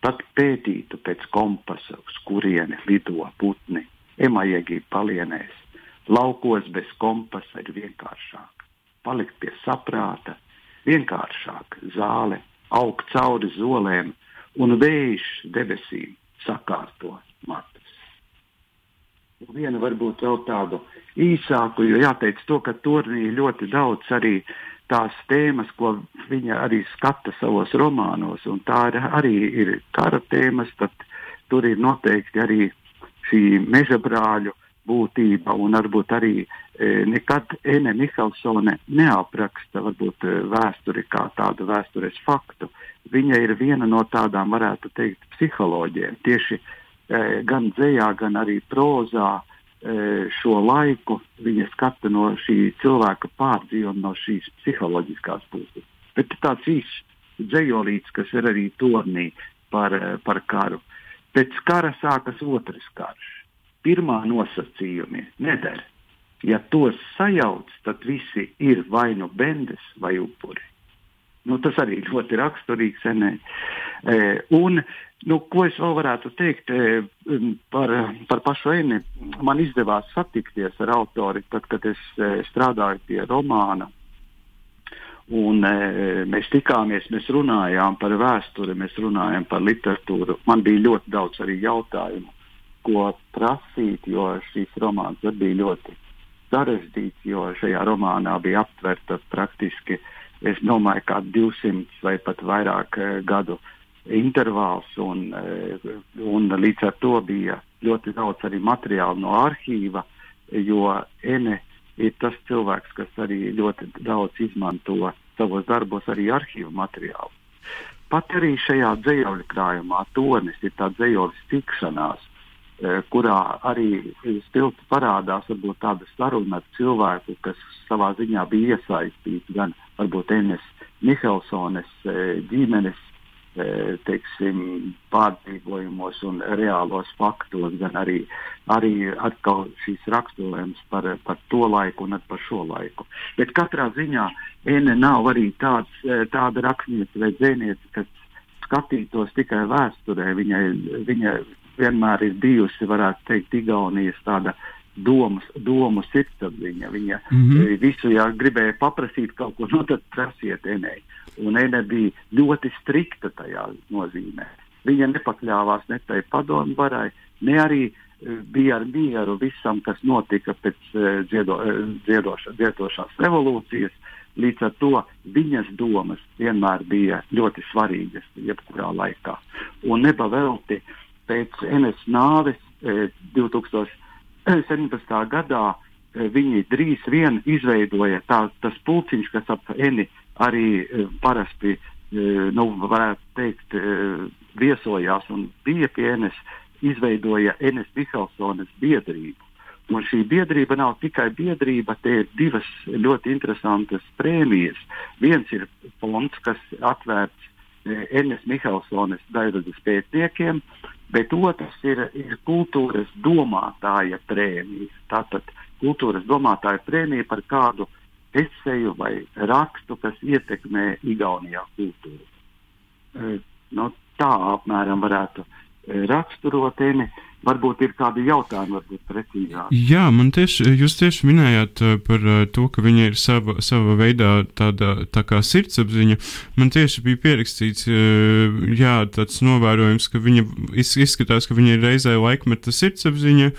Tad pētītu pēc kompasa, uz kurieni lido putni, emajēgī palienēs. Laukos bez kompasa ir vienkāršāk. Palikt pie saprāta, vienkāršāk zāle, augt cauri zolēm un vējš debesīm sakārto matus. vienu varbūt vēl tādu īsāku, jo jāteic to, ka turnī ļoti daudz arī tās tēmas, ko viņa arī skata savos romānos, un tā ir, arī ir kara tēmas, tad tur ir noteikti arī šī meža brāļu būtība, un varbūt arī e, nekad Ene Mihelsone neapraksta varbūt e, vēsturi kā tādu vēstures faktu. Viņa ir viena no tādām, varētu teikt, psiholoģiem. Tieši e, gan dzējā, gan arī prozā šo laiku viņa skata no šī cilvēka pārdzīvuma, no šīs psiholoģiskās puses. Bet tāds īsts dzējolīts, kas ir arī tornī par, par karu. Pēc kara sākas otrs karš pirmā nosacījumi nedara. Ja tos sajauc, tad visi ir vai nu bendes vai upuri. Nu, tas arī ļoti raksturīgs. Ne? E, un, nu, ko es vēl varētu teikt e, par, par pašu Eni? Man izdevās satikties ar autori, tad, kad es e, strādāju pie romāna. Un, e, mēs tikāmies, mēs runājām par vēsturi, mēs runājām par literatūru. Man bija ļoti daudz arī jautājumu ko prasīt, jo šīs romāns bija ļoti sarežģīts, jo šajā romānā bija aptverta praktiski, es domāju, kā 200 vai pat vairāk eh, gadu intervāls, un, eh, un līdz ar to bija ļoti daudz arī materiālu no arhīva, jo Ene ir tas cilvēks, kas arī ļoti daudz izmanto savos darbos arī arhīva materiālu. Pat arī šajā dzējoļu krājumā tonis ir tā dzējoļu tikšanās, kurā arī spilgti parādās varbūt, tāda saruna ar cilvēku, kas savā ziņā bija iesaistīts gan varbūt Enes Mihelsones eh, ģimenes eh, teiksim, pārdzīvojumos un reālos faktos, gan arī, arī atkal šīs raksturojums par, par to laiku un par šo laiku. Bet katrā ziņā Ene nav arī tāds, tāda rakstniece vai dzēniece, kas skatītos tikai vēsturē. Viņai, viņa vienmēr ir bijusi, varētu teikt, Igaunijas tāda domas, domu sirdsapziņa. Viņa mm -hmm. visu, ja gribēja paprasīt kaut ko, nu tad prasiet Enei. Un Ene bija ļoti strikta tajā nozīmē. Viņa nepakļāvās ne tai padomu varai, ne arī eh, bija ar mieru visam, kas notika pēc uh, dziedo, dziedoša, dziedošās revolūcijas. Līdz ar to viņas domas vienmēr bija ļoti svarīgas, jebkurā laikā. Un nebavelti uh, pēc NS nāves e, 2017. gadā e, viņi drīz vien izveidoja tā, tas pulciņš, kas ap Eni arī parasti, nu, varētu teikt, viesojās un bija pie NS, izveidoja NS Mihelsonas biedrību. Un šī biedrība nav tikai biedrība, te ir divas ļoti interesantas prēmijas. Viens ir fonds, kas atvērts Ernest Mihelsonas daļradas pētniekiem, bet otrs ir, ir kultūras domātāja prēmija. Tātad kultūras domātāja prēmija par kādu eseju vai rakstu, kas ietekmē Igaunijā kultūru. E, no, tā apmēram varētu e, raksturot eni. Varbūt ir kādi jautājumi, varbūt precīzāk. Jā, man tieši, jūs tieši minējāt uh, par uh, to, ka viņa ir sava, sava veidā tāda tā kā sirdsapziņa. Man tieši bija pierakstīts, uh, jā, tāds novērojums, ka viņa izskatās, ka viņa ir reizē laikmeta sirdsapziņa,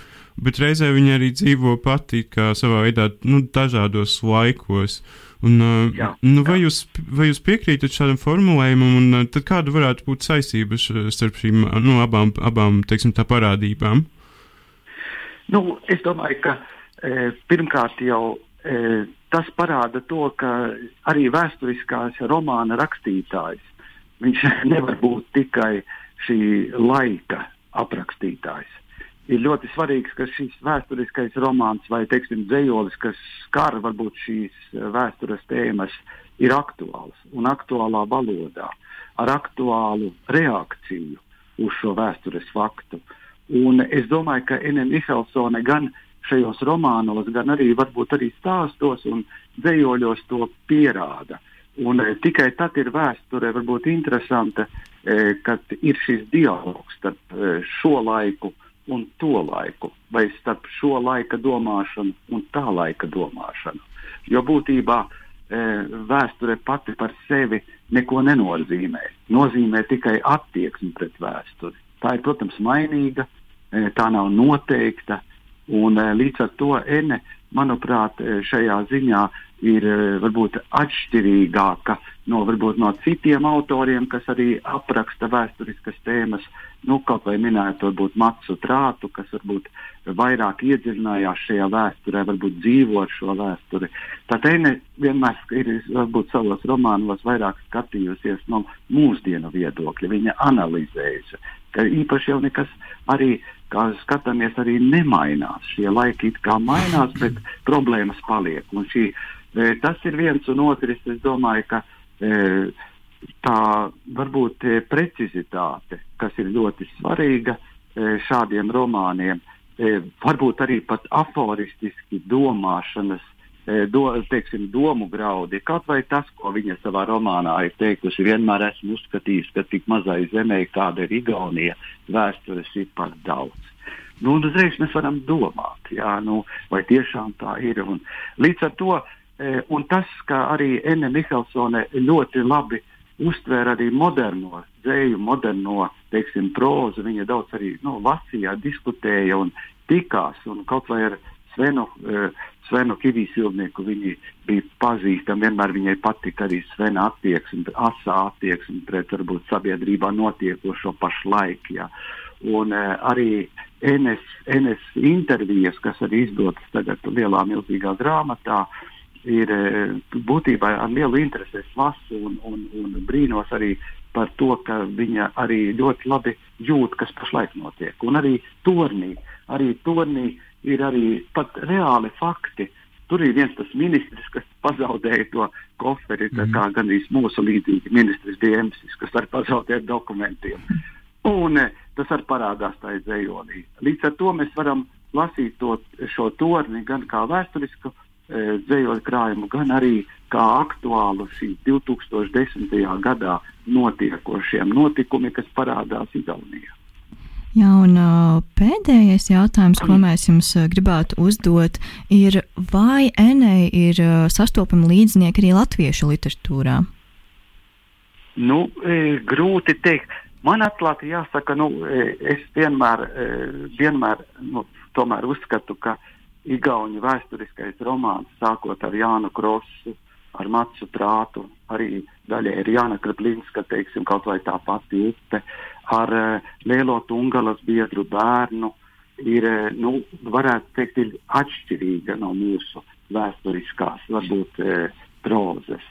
bet reizē viņa arī dzīvo pati kā savā veidā, nu, dažādos laikos. Un, jā, nu, vai, jā. jūs, vai jūs piekrītat šādam formulējumam, un tad kāda varētu būt saistība starp šīm nu, abām, abām teiksim, parādībām? Nu, es domāju, ka e, pirmkārt jau e, tas parāda to, ka arī vēsturiskās romāna rakstītājs nevar būt tikai šī laika aprakstītājs ir ļoti svarīgs, ka šis vēsturiskais romāns vai, teiksim, dzējolis, kas skar varbūt šīs eh, vēstures tēmas, ir aktuāls un aktuālā valodā, ar aktuālu reakciju uz šo vēstures faktu. Un es domāju, ka Ene Mihelsone gan šajos romānos, gan arī varbūt arī stāstos un dzējoļos to pierāda. Un e, tikai tad ir vēsture varbūt interesanta, e, kad ir šis dialogs starp e, šo laiku un to laiku, vai starp šo laika domāšanu un tā laika domāšanu. Jo būtībā e, vēsture pati par sevi neko nenozīmē. Nozīmē tikai attieksmi pret vēsturi. Tā ir, protams, mainīga, e, tā nav noteikta, Un, uh, līdz ar to Ene, manuprāt, šajā ziņā ir varbūt atšķirīgāka no, varbūt, no citiem autoriem, kas arī apraksta vēsturiskas tēmas. Nu, kaut vai minēt, varbūt Matsu Trātu, kas varbūt vairāk iedziļinājās šajā vēsturē, varbūt dzīvo ar šo vēsturi. Tad Ene vienmēr ir varbūt savos romānos vairāk skatījusies no mūsdienu viedokļa. Viņa analizējusi, ka īpaši jau nekas arī kā skatāmies, arī nemainās. Šie laiki it kā mainās, bet problēmas paliek. Un šī E, tas ir viens un otrs. Es domāju, ka e, tā varbūt e, precizitāte, kas ir ļoti svarīga šādiem romāniem, varbūt arī pat aforistiski domāšanas do, teiksim, domu graudi. Kaut vai tas, ko viņa savā romānā ir teikusi, vienmēr esmu uzskatījis, ka tik mazai zemē, kāda ir Igaunija, vēstures ir par daudz. Nu, un uzreiz mēs varam domāt, jā, nu, vai tiešām tā ir. Un līdz ar to un tas, ka arī Enne Mihelsone ļoti labi uztvēra arī moderno dzēju, moderno teiksim, prozu. Viņa daudz arī nu, Vācijā diskutēja un tikās. Un kaut vai ar Svenu, uh, Svenu Kivīsilnieku viņi bija pazīstami. Vienmēr viņai patika arī Svena attieksme, asā attieksme pret varbūt sabiedrībā notiekošo pašlaik. Ja. Un uh, arī NS, NS intervijas, kas arī izdotas tagad lielā milzīgā grāmatā, uh, ir e, būtībā ar lielu interesi lasu un, un, un brīnos arī par to, ka viņa arī ļoti labi jūt, kas pašlaik notiek. Un arī tornī, arī tornī ir arī pat reāli fakti. Tur ir viens tas ministrs, kas pazaudēja to koferi, mm kā gandrīz mūsu līdzīgi ministrs Diemsis, kas var pazaudēt dokumentiem. Un e, tas arī parādās tajā dzējolī. Līdz ar to mēs varam lasīt to, šo torni gan kā vēsturisku E, dzējoļu krājumu, gan arī kā aktuālu šī 2010. gadā notiekošiem notikumiem, kas parādās Igaunijā. Jā, un uh, pēdējais jautājums, ko mēs jums uh, gribētu uzdot, ir, vai Enei ir sastopami līdznieki arī latviešu literatūrā? Nu, e, grūti teikt. Man atklāti jāsaka, nu, e, es vienmēr, e, vienmēr nu, uzskatu, ka e, Igaunijas vēsturiskais romāns, sākot ar Jānu Krosu, ar Matsu Prātu, arī daļai ir Jāna Kraplinska, teiksim, kaut vai tā pati upe, ar uh, Lielo Tungalas biedru bērnu, ir, uh, nu, varētu teikt, ir atšķirīga no mūsu vēsturiskās, varbūt, uh, prozes.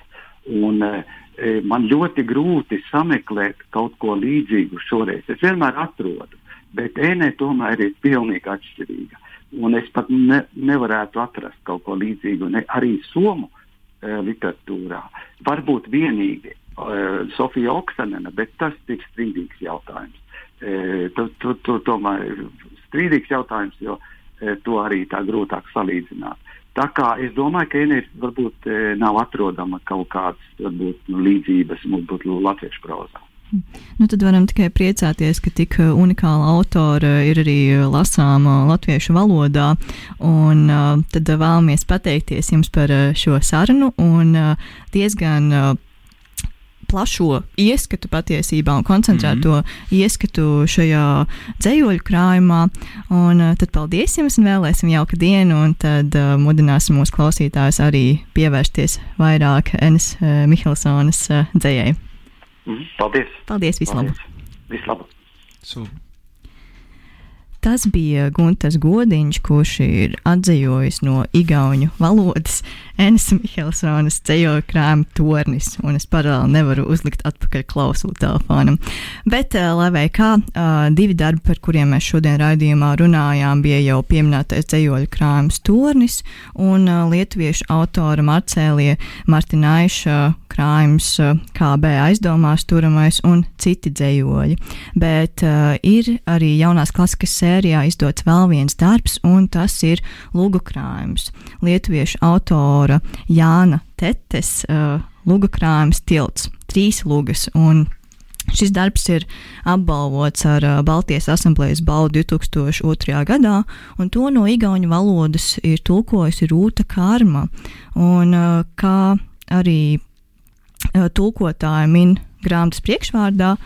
Un, uh, man ļoti grūti sameklēt kaut ko līdzīgu šoreiz. Es vienmēr atrodu, bet ēnē tomēr ir pilnīgi atšķirīga. Un es pat ne, nevarētu atrast kaut ko līdzīgu ne, arī somu e, literatūrā. Varbūt vienīgi e, Sofija Oksanena, bet tas ir strīdīgs jautājums. E, to, to, to, tomēr strīdīgs jautājums, jo e, to arī tā grūtāk salīdzināt. Tā kā es domāju, ka Enē varbūt e, nav atrodama kaut kādas varbūt, nu, līdzības varbūt, latviešu prozā. Nu, tad varam tikai priecāties, ka tik uh, unikāla autora ir arī uh, lasāma latviešu valodā. Un, uh, tad vēlamies pateikties jums par šo sarunu un diezgan plašo ieskatu patiesībā un koncentrēto mm -hmm. ieskatu šajā dzējoļu krājumā. Un, tad paldies jums un vēlēsim jauku dienu, un tad uh, mudināsim mūsu klausītājus arī pievērsties vairāk Enes uh, Mihelsonas uh, dzējai. Mhm. Paldies! Paldies! Vislabāk! Vislabāk! Tas bija Guntas Godiņš, kurš ir atzījis no igauņu valodas Enes Mihelssonas ceļoja krājuma tornis, un es paralēli nevaru uzlikt atpakaļ klausulu telefonam. Bet, lai vai kā, divi darbi, par kuriem mēs šodien raidījumā runājām, bija jau pieminētais ceļoja krājums tornis un lietuviešu autora Marcēlija Martinaiša krājums KB aizdomās turamais un citi dzējoļi. Bet ir arī jaunās klasikas sērijā izdots vēl viens darbs, un tas ir Lūgu krājums. Lietuviešu autora Jāna Tetes uh, luga krājums tilts, trīs lugas. Šis darbs ir apbalvots ar uh, Baltijas asamblejas balvu 2002. gadā, un to no igauņu valodas ir tulkojusi Rūta Kārma. Un, uh, kā arī uh, tulkotāja min grāmatas priekšvārdā,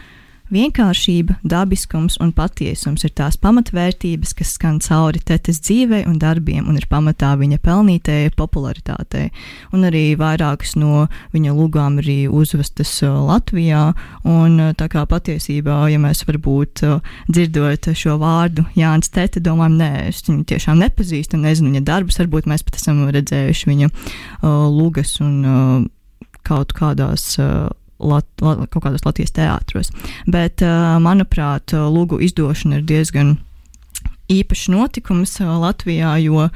Vienkāršība, dabiskums un patiesums ir tās pamatvērtības, kas skan cauri tetes dzīvei un darbiem un ir pamatā viņa pelnītajai popularitātei. Un arī vairākas no viņa lūgām arī uzvestas uh, Latvijā. Un, uh, tā kā patiesībā, ja mēs varbūt uh, dzirdot šo vārdu Jānis Tete, domājam, nē, es viņu tiešām nepazīstu nezinu viņa darbus, varbūt mēs pat esam redzējuši viņa lūgas un kaut kādās. Uh, Lat, lat, kaut kādos Latvijas teātros. Bet, uh, manuprāt, lūgu izdošana ir diezgan īpašs notikums Latvijā, jo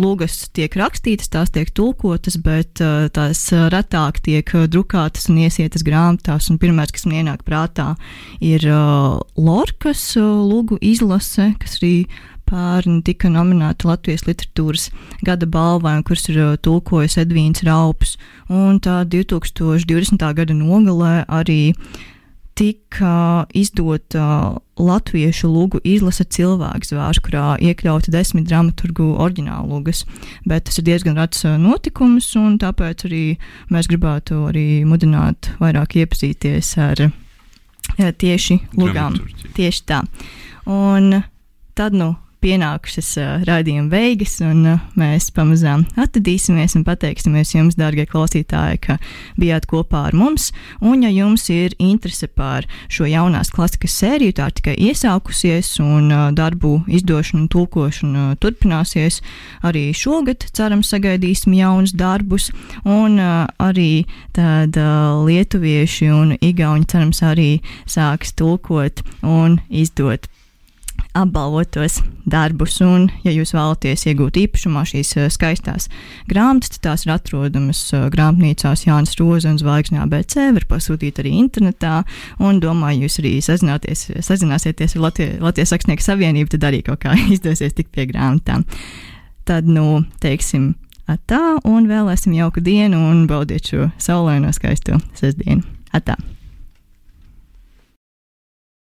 lūgas tiek rakstītas, tās tiek tulkotas, bet uh, tās retāk tiek drukātas un iesietas grāmatās. Un pirmais, kas man ienāk prātā, ir uh, Lorkas uh, lūgu izlase, kas arī pērn tika nominēta Latvijas literatūras gada balvai, kuras ir uh, tulkojis Edvīns Raups. Un tā 2020. gada nogalē arī tika izdota latviešu lūgu izlase cilvēks vārds, kurā iekļauta desmit dramaturgu oriģinālu lūgas. Bet tas ir diezgan rats uh, notikums, un tāpēc arī mēs gribētu arī mudināt vairāk iepazīties ar uh, tieši lūgām. Tieši tā. Un tad, nu, pienākušas uh, raidījuma beigas, un uh, mēs pamazām atradīsimies un pateiksimies jums, dārgie klausītāji, ka bijāt kopā ar mums. Un, ja jums ir interese par šo jaunās klasikas sēriju, tā ir tikai iesākusies, un uh, darbu izdošana un tulkošana uh, turpināsies arī šogad, cerams, sagaidīsim jaunus darbus, un uh, arī tad uh, lietuvieši un igauņi, cerams, arī sāks tulkot un izdot apbalvotos darbus. Un, ja jūs vēlaties iegūt īpašumā šīs uh, skaistās grāmatas, tad tās ir atrodamas uh, grāmatnīcās Jānis Roza un Zvaigznē ABC. Var pasūtīt arī internetā. Un domāju, jūs arī sazināsieties ar Latvijas, Latvijas Akstnieku savienību, tad arī kaut kā izdosies tikt pie grāmatām. Tad, nu, teiksim, tā un vēlēsim jauku dienu un baudiet šo saulaino skaisto sestdienu. Atā!